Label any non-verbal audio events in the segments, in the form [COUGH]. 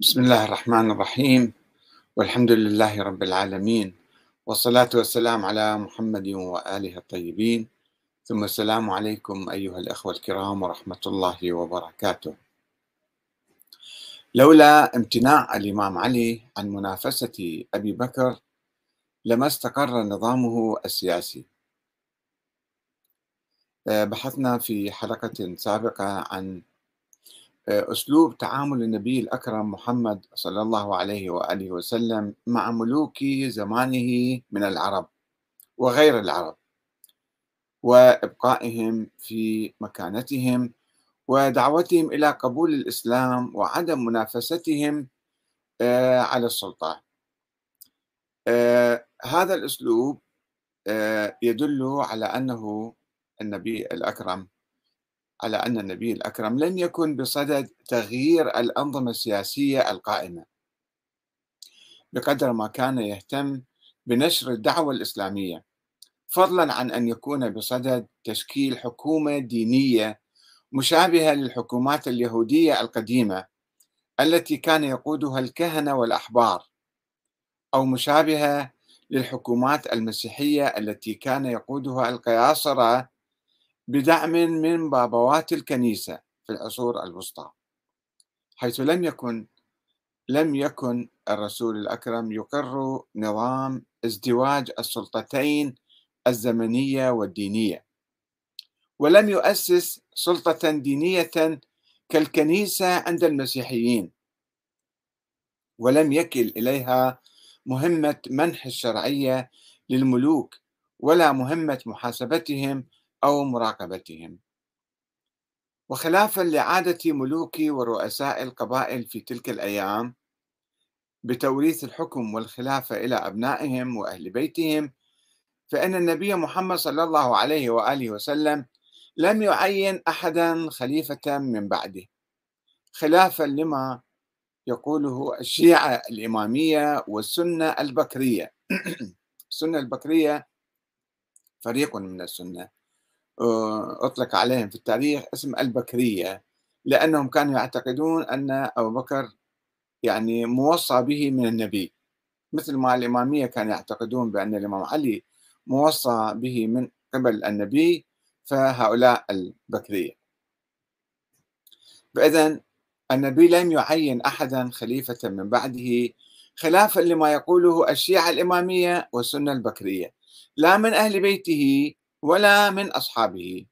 بسم الله الرحمن الرحيم. والحمد لله رب العالمين. والصلاة والسلام على محمد وآله الطيبين. ثم السلام عليكم أيها الأخوة الكرام ورحمة الله وبركاته. لولا امتناع الإمام علي عن منافسة أبي بكر لما استقر نظامه السياسي. بحثنا في حلقة سابقة عن أسلوب تعامل النبي الأكرم محمد صلى الله عليه وآله وسلم مع ملوك زمانه من العرب وغير العرب وإبقائهم في مكانتهم ودعوتهم إلى قبول الإسلام وعدم منافستهم آه، على السلطة. آه، هذا الأسلوب آه، يدل على أنه النبي الأكرم على أن النبي الأكرم لم يكن بصدد تغيير الأنظمة السياسية القائمة. بقدر ما كان يهتم بنشر الدعوة الإسلامية فضلا عن أن يكون بصدد تشكيل حكومة دينية مشابهة للحكومات اليهودية القديمة التي كان يقودها الكهنة والأحبار أو مشابهة للحكومات المسيحية التي كان يقودها القياصرة بدعم من بابوات الكنيسة في العصور الوسطى حيث لم يكن لم يكن الرسول الأكرم يقر نظام ازدواج السلطتين الزمنية والدينية ولم يؤسس سلطة دينية كالكنيسة عند المسيحيين ولم يكل إليها مهمة منح الشرعية للملوك ولا مهمة محاسبتهم أو مراقبتهم. وخلافا لعادة ملوك ورؤساء القبائل في تلك الأيام بتوريث الحكم والخلافة إلى أبنائهم وأهل بيتهم فإن النبي محمد صلى الله عليه وآله وسلم لم يعين أحدا خليفة من بعده خلافا لما يقوله الشيعة الإمامية والسنة البكرية. [CLEARS THROAT] السنة البكرية فريق من السنة. أطلق عليهم في التاريخ اسم البكرية لأنهم كانوا يعتقدون أن أبو بكر يعني موصى به من النبي. مثل ما الإمامية كانوا يعتقدون بأن الإمام علي موصى به من قبل النبي فهؤلاء البكرية. فإذا النبي لم يعين أحدا خليفة من بعده خلافا لما يقوله الشيعة الإمامية والسنة البكرية. لا من أهل بيته ولا من أصحابه.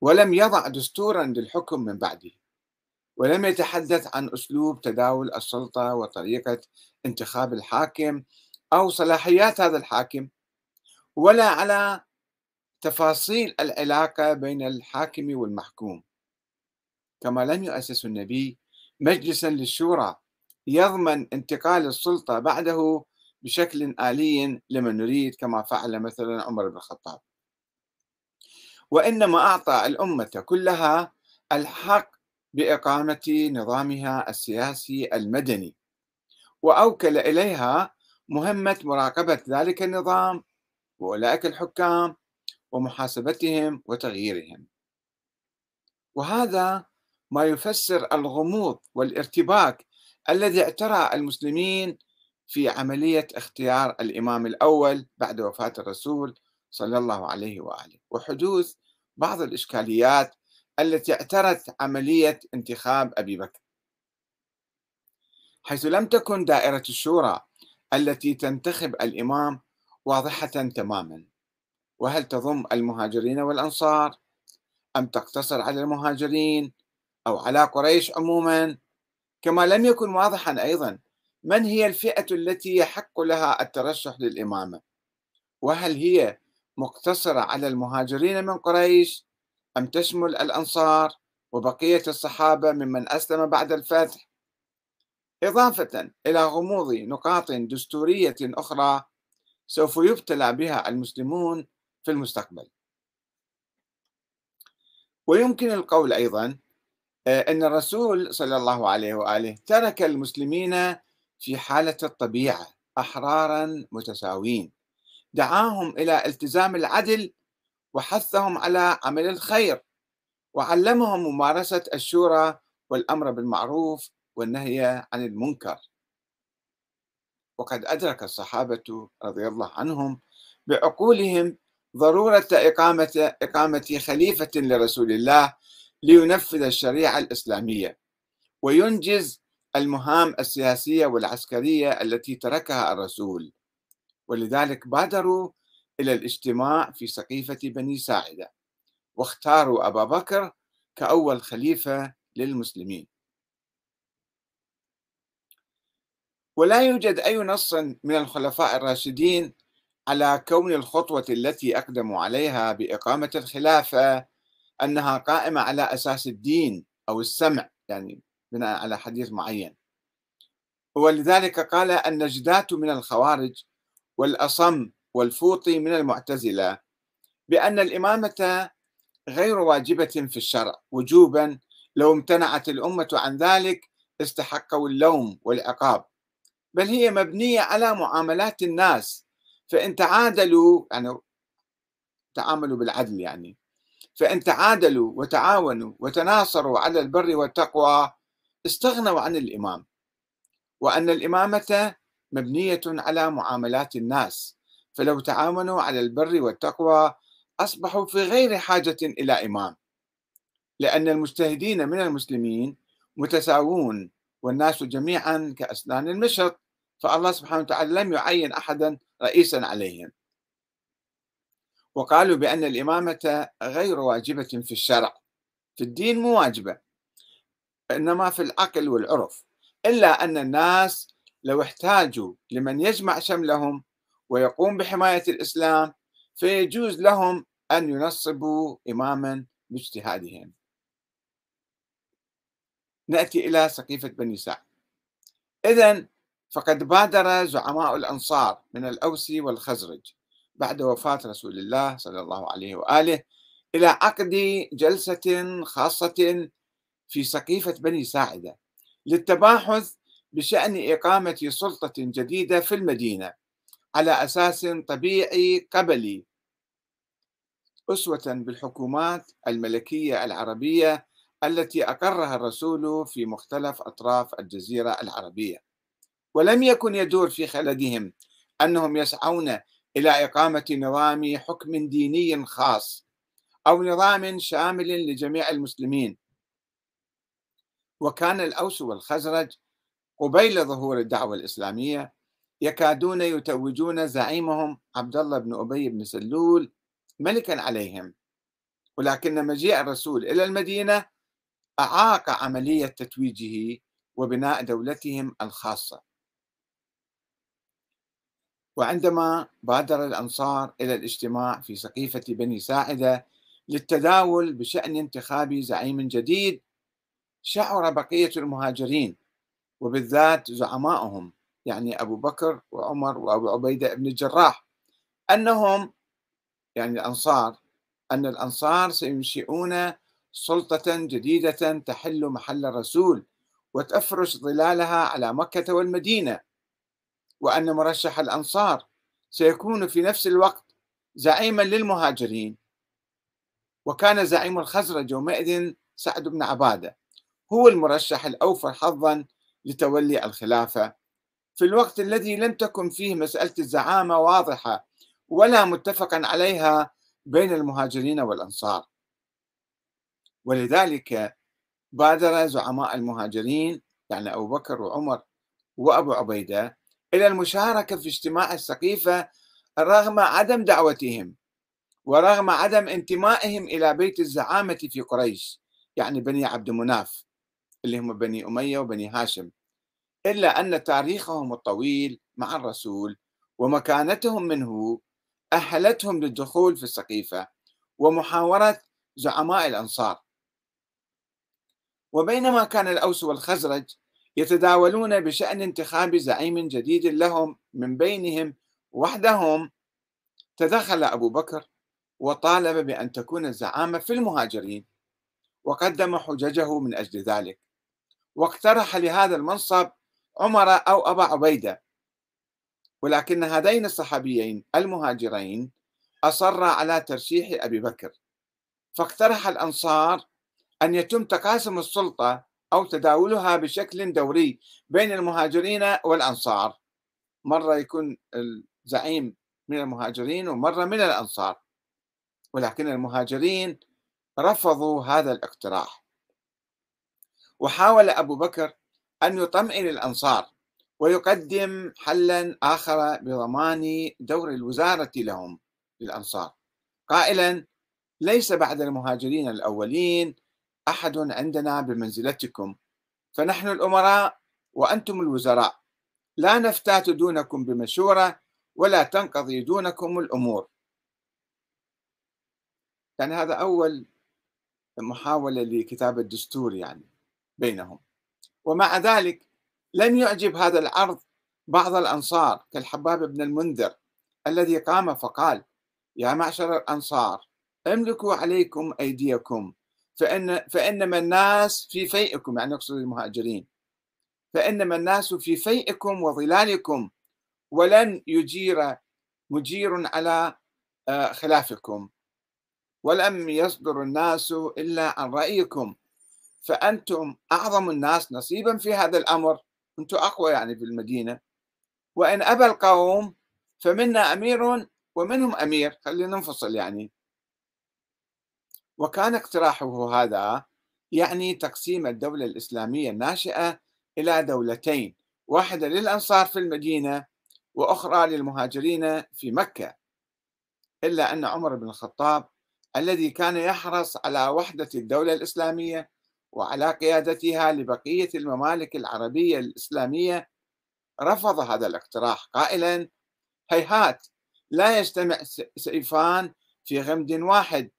ولم يضع دستورا للحكم من بعده. ولم يتحدث عن أسلوب تداول السلطة وطريقة انتخاب الحاكم أو صلاحيات هذا الحاكم. ولا على تفاصيل العلاقة بين الحاكم والمحكوم. كما لم يؤسس النبي مجلسا للشورى يضمن انتقال السلطة بعده بشكل آلي لمن نريد كما فعل مثلا عمر بن الخطاب. وإنما أعطى الأمة كلها الحق بإقامة نظامها السياسي المدني وأوكل إليها مهمة مراقبة ذلك النظام وأولئك الحكام ومحاسبتهم وتغييرهم. وهذا ما يفسر الغموض والارتباك الذي اعترى المسلمين في عملية اختيار الإمام الأول بعد وفاة الرسول صلى الله عليه وآله. وحدوث بعض الإشكاليات التي اعترت عملية انتخاب أبي بكر. حيث لم تكن دائرة الشورى التي تنتخب الإمام واضحة تماما. وهل تضم المهاجرين والأنصار؟ أم تقتصر على المهاجرين أو على قريش عموما؟ كما لم يكن واضحا أيضا من هي الفئة التي يحق لها الترشح للإمامة؟ وهل هي مقتصرة على المهاجرين من قريش أم تشمل الأنصار وبقية الصحابة ممن أسلم بعد الفتح؟ إضافة إلى غموض نقاط دستورية أخرى سوف يبتلى بها المسلمون في المستقبل. ويمكن القول أيضا آه، أن الرسول صلى الله عليه وآله ترك المسلمين في حالة الطبيعة أحرارا متساوين دعاهم إلى التزام العدل وحثهم على عمل الخير وعلمهم ممارسة الشورى والأمر بالمعروف والنهي عن المنكر. وقد أدرك الصحابة رضي الله عنهم بعقولهم ضرورة إقامة إقامة خليفة لرسول الله لينفذ الشريعة الإسلامية وينجز المهام السياسية والعسكرية التي تركها الرسول ولذلك بادروا إلى الاجتماع في سقيفة بني ساعدة واختاروا أبا بكر كأول خليفة للمسلمين. ولا يوجد أي نص من الخلفاء الراشدين على كون الخطوة التي أقدموا عليها بإقامة الخلافة أنها قائمة على أساس الدين أو السمع يعني بناء على حديث معين. ولذلك قال النجدات من الخوارج والأصم والفوطي من المعتزلة بأن الإمامة غير واجبة في الشرع وجوبا لو امتنعت الأمة عن ذلك استحقوا اللوم والعقاب. بل هي مبنية على معاملات الناس فإن تعادلوا يعني تعاملوا بالعدل يعني فإن تعادلوا وتعاونوا وتناصروا على البر والتقوى استغنوا عن الإمام. وأن الإمامة مبنية على معاملات الناس. فلو تعاونوا على البر والتقوى أصبحوا في غير حاجة إلى إمام. لأن المجتهدين من المسلمين متساوون والناس جميعا كأسنان المشط. فالله سبحانه وتعالى لم يعين أحدا رئيسا عليهم. وقالوا بأن الإمامة غير واجبة في الشرع. في الدين مو واجبة. إنما في العقل والعرف إلا أن الناس لو احتاجوا لمن يجمع شملهم ويقوم بحماية الإسلام فيجوز لهم أن ينصبوا إماما باجتهادهم. نأتي إلى سقيفة بني سعد. إذا فقد بادر زعماء الأنصار من الأوس والخزرج بعد وفاة رسول الله صلى الله عليه وآله إلى عقد جلسة خاصة في سقيفة بني ساعدة للتباحث بشأن إقامة سلطة جديدة في المدينة على أساس طبيعي قبلي. أسوة بالحكومات الملكية العربية التي أقرها الرسول في مختلف أطراف الجزيرة العربية. ولم يكن يدور في خلدهم أنهم يسعون إلى إقامة نظام حكم ديني خاص أو نظام شامل لجميع المسلمين وكان الأوس والخزرج قبيل ظهور الدعوة الإسلامية يكادون يتوجون زعيمهم عبد الله بن أبي بن سلول ملكا عليهم. ولكن مجيء الرسول إلى المدينة أعاق عملية تتويجه وبناء دولتهم الخاصة. وعندما بادر الأنصار إلى الاجتماع في سقيفة بني ساعدة للتداول بشأن انتخاب زعيم جديد شعر بقية المهاجرين وبالذات زعمائهم يعني أبو بكر وعمر وأبو عبيدة بن الجراح أنهم يعني الأنصار أن الأنصار سينشئون سلطة جديدة تحل محل الرسول وتفرش ظلالها على مكة والمدينة وأن مرشح الأنصار سيكون في نفس الوقت زعيما للمهاجرين. وكان زعيم الخزرج يومئذ سعد بن عبادة. هو المرشح الأوفر حظا لتولي الخلافة. في الوقت الذي لم تكن فيه مسألة الزعامة واضحة ولا متفقا عليها بين المهاجرين والأنصار. ولذلك بادر زعماء المهاجرين يعني أبو بكر وعمر وأبو عبيدة إلى المشاركة في اجتماع السقيفة رغم عدم دعوتهم ورغم عدم انتمائهم إلى بيت الزعامة في قريش يعني بني عبد مناف. اللي هم بني أمية وبني هاشم إلا أن تاريخهم الطويل مع الرسول ومكانتهم منه أهلتهم للدخول في السقيفة ومحاورة زعماء الأنصار. وبينما كان الأوس والخزرج يتداولون بشأن انتخاب زعيم جديد لهم من بينهم وحدهم تدخل أبو بكر وطالب بأن تكون الزعامة في المهاجرين وقدم حججه من أجل ذلك. واقترح لهذا المنصب عمر أو أبا عبيدة. ولكن هذين الصحابيين المهاجرين أصرا على ترشيح أبي بكر. فاقترح الأنصار أن يتم تقاسم السلطة أو تداولها بشكل دوري بين المهاجرين والأنصار. مرة يكون الزعيم من المهاجرين ومرة من الأنصار. ولكن المهاجرين رفضوا هذا الاقتراح. وحاول أبو بكر أن يطمئن الأنصار ويقدم حلا آخر بضمان دور الوزارة لهم للأنصار. قائلا ليس بعد المهاجرين الأولين أحد عندنا بمنزلتكم فنحن الأمراء وأنتم الوزراء. لا نفتات دونكم بمشورة ولا تنقضي دونكم الأمور. يعني هذا أول محاولة لكتابة دستور يعني. بينهم. ومع ذلك لم يعجب هذا العرض بعض الأنصار كالحباب بن المنذر الذي قام فقال يا معشر الأنصار املكوا عليكم أيديكم فإن فإنما الناس في فيئكم يعني يقصد المهاجرين فإنما الناس في فيئكم وظلالكم ولن يجير مجير على آه، خلافكم ولم يصدر الناس إلا عن رأيكم فأنتم أعظم الناس نصيبا في هذا الأمر. أنتم أقوى يعني في المدينة. وإن أبى القوم فمنا أمير ومنهم أمير. خلينا ننفصل يعني. وكان اقتراحه هذا يعني تقسيم الدولة الإسلامية الناشئة إلى دولتين واحدة للأنصار في المدينة وأخرى للمهاجرين في مكة. إلا أن عمر بن الخطاب الذي كان يحرص على وحدة الدولة الإسلامية وعلى قيادتها لبقية الممالك العربية الإسلامية رفض هذا الاقتراح قائلا هيهات لا يجتمع سيفان في غمد واحد.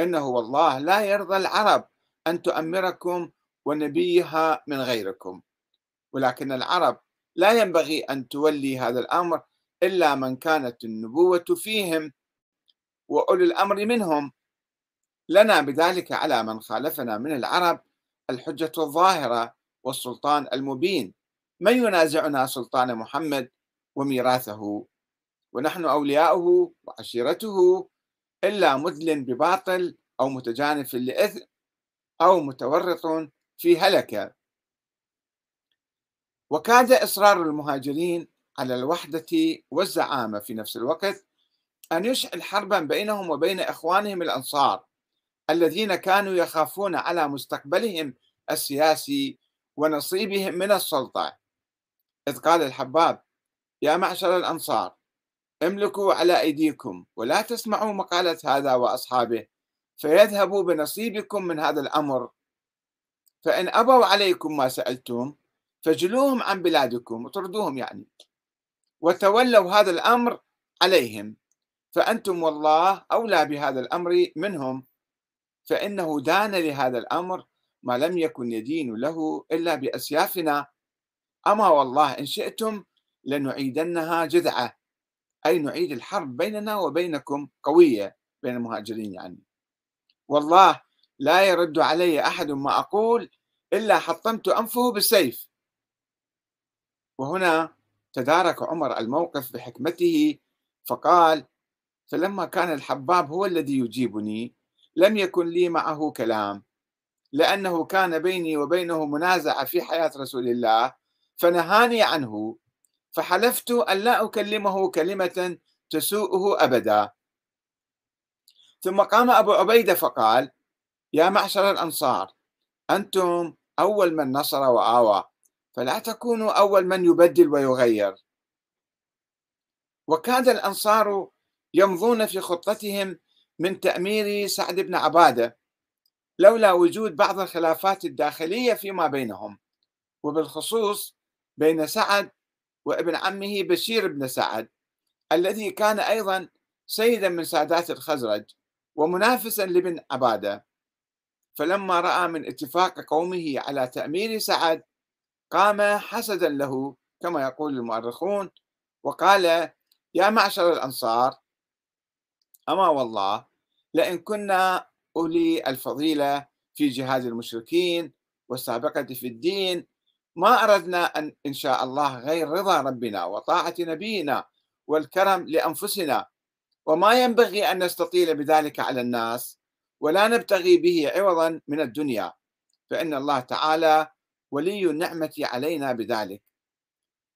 إنه والله لا يرضى العرب أن تؤمركم ونبيها من غيركم. ولكن العرب لا ينبغي أن تولي هذا الأمر إلا من كانت النبوة فيهم وأولي الأمر منهم. لنا بذلك على من خالفنا من العرب الحجة الظاهرة والسلطان المبين. من ينازعنا سلطان محمد وميراثه؟ ونحن أولياؤه وعشيرته إلا مذل بباطل أو متجانف لإثم أو متورط في هلكة وكاد إصرار المهاجرين على الوحدة والزعامة في نفس الوقت أن يشعل حربا بينهم وبين إخوانهم الأنصار. الذين كانوا يخافون على مستقبلهم السياسي ونصيبهم من السلطة. إذ قال الحباب يا معشر الأنصار املكوا على أيديكم ولا تسمعوا مقالة هذا وأصحابه فيذهبوا بنصيبكم من هذا الأمر. فإن أبوا عليكم ما سألتم فجلوهم عن بلادكم وطردوهم يعني وتولوا هذا الأمر عليهم فأنتم والله أولى بهذا الأمر منهم. فإنه دان لهذا الأمر ما لم يكن يدين له إلا بأسيافنا. أما والله إن شئتم لنعيدنها جذعة أي نعيد الحرب بيننا وبينكم قوية بين المهاجرين يعني. والله لا يرد علي أحد ما أقول إلا حطمت أنفه بالسيف. وهنا تدارك عمر الموقف بحكمته فقال فلما كان الحباب هو الذي يجيبني لم يكن لي معه كلام. لأنه كان بيني وبينه منازعة في حياة رسول الله فنهاني عنه. فحلفت أن لا أكلمه كلمة تسوءه أبدا. ثم قام أبو عبيدة فقال يا معشر الأنصار أنتم أول من نصر وآوى فلا تكونوا أول من يبدل ويغير. وكاد الأنصار يمضون في خطتهم من تأمير سعد بن عبادة لولا وجود بعض الخلافات الداخلية فيما بينهم وبالخصوص بين سعد وابن عمه بشير بن سعد الذي كان أيضا سيدا من سادات الخزرج ومنافسا لابن عبادة. فلما رأى من اتفاق قومه على تأمير سعد قام حسدا له كما يقول المؤرخون وقال يا معشر الأنصار أما والله لئن كنا أولي الفضيلة في جهاد المشركين والسابقة في الدين ما أردنا أن إن شاء الله غير رضا ربنا وطاعة نبينا والكرم لأنفسنا. وما ينبغي أن نستطيل بذلك على الناس ولا نبتغي به عوضا من الدنيا. فإن الله تعالى ولي النعمة علينا بذلك.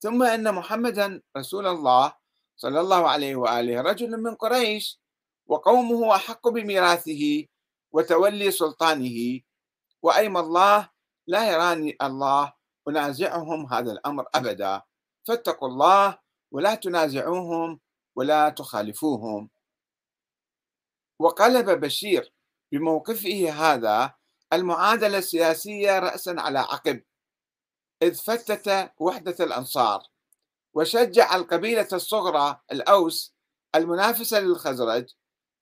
ثم أن محمدا رسول الله صلى الله عليه وآله رجل من قريش وقومه أحق بميراثه وتولي سلطانه. وأيم الله لا يراني الله أنازعهم هذا الأمر أبدا. فاتقوا الله ولا تنازعوهم ولا تخالفوهم. وقلب بشير بموقفه هذا المعادلة السياسية رأسا على عقب إذ فتت وحدة الأنصار وشجع القبيلة الصغرى الأوس المنافسة للخزرج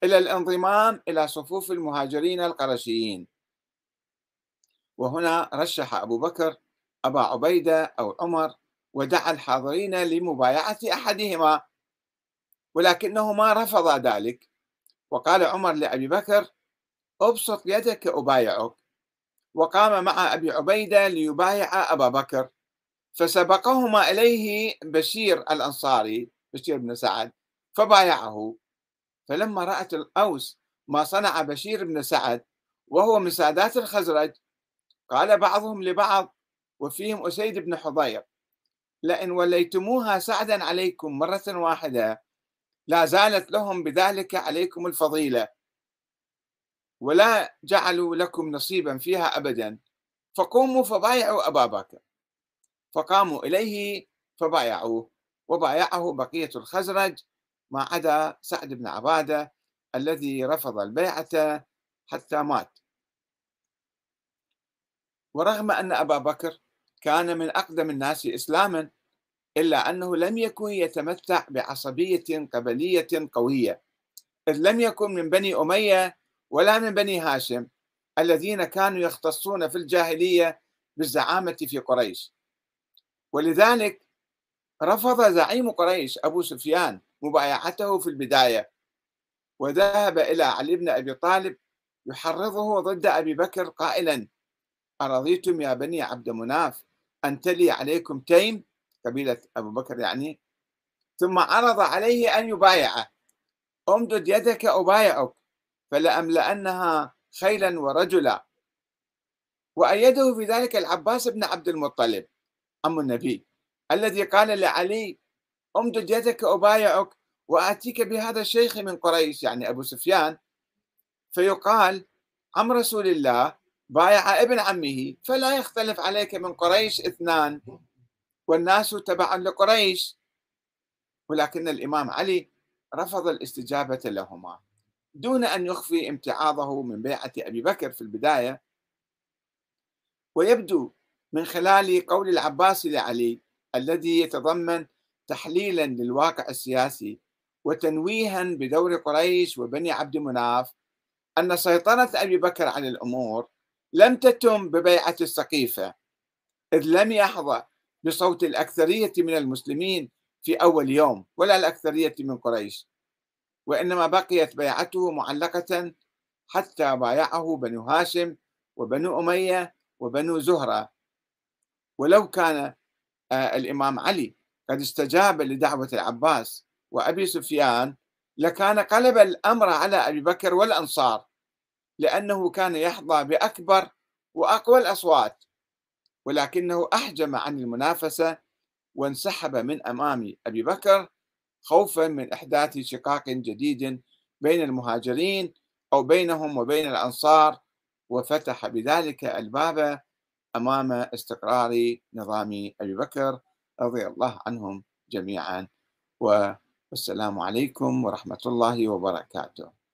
إلى الانضمام إلى صفوف المهاجرين القرشيين. وهنا رشح أبو بكر أبا عبيدة أو عمر ودعا الحاضرين لمبايعة أحدهما. ولكنه ما رفض ذلك. وقال عمر لأبي بكر أبسط يدك أبايعك. وقام مع أبي عبيدة ليبايع أبا بكر. فسبقهما إليه بشير الأنصاري بشير بن سعد فبايعه. فلما رأت الأوس ما صنع بشير بن سعد وهو من سادات الخزرج قال بعضهم لبعض وفيهم أسيد بن حضير لئن وليتموها سعدا عليكم مرة واحدة لا زالت لهم بذلك عليكم الفضيلة ولا جعلوا لكم نصيبا فيها أبدا فقوموا فبايعوا أبا بكر. فقاموا إليه فبايعوه وبايعه بقية الخزرج ما عدا سعد بن عبادة الذي رفض البيعة حتى مات. ورغم أن أبا بكر كان من أقدم الناس إسلاما إلا أنه لم يكن يتمتع بعصبية قبلية قوية إذ لم يكن من بني أمية ولا من بني هاشم الذين كانوا يختصون في الجاهلية بالزعامة في قريش. ولذلك رفض زعيم قريش أبو سفيان مبايعته في البداية. وذهب إلى علي بن أبي طالب يحرضه ضد أبي بكر قائلا أرضيتم يا بني عبد مناف أن تلي عليكم تيم؟ قبيلة أبو بكر يعني. ثم عرض عليه أن يبايعه. أمدد يدك أبايعك فلأملأنها خيلا ورجلا. وأيده في ذلك العباس بن عبد المطلب عم النبي الذي قال لعلي امدد يدك أبايعك وآتيك بهذا الشيخ من قريش يعني أبو سفيان. فيقال عم رسول الله بايع ابن عمه فلا يختلف عليك من قريش اثنان والناس تبعا لقريش. ولكن الإمام علي رفض الاستجابة لهما. دون أن يخفي امتعاضه من بيعة أبي بكر في البداية. ويبدو من خلال قول العباس لعلي الذي يتضمن تحليلا للواقع السياسي وتنويها بدور قريش وبني عبد مناف أن سيطرة أبي بكر على الأمور لم تتم ببيعة السقيفة إذ لم يحظى بصوت الأكثرية من المسلمين في أول يوم ولا الأكثرية من قريش وإنما بقيت بيعته معلقة حتى بايعه بنو هاشم وبنو أمية وبنو زهرة. ولو كان آه، الإمام علي قد استجاب لدعوة العباس. وأبي سفيان لكان قلب الأمر على أبي بكر والأنصار لأنه كان يحظى بأكبر وأقوى الأصوات ولكنه أحجم عن المنافسة وانسحب من أمام أبي بكر خوفا من إحداث شقاق جديد بين المهاجرين أو بينهم وبين الأنصار وفتح بذلك الباب أمام استقرار نظام أبي بكر. رضي الله عنهم جميعا. والسلام عليكم ورحمة الله وبركاته.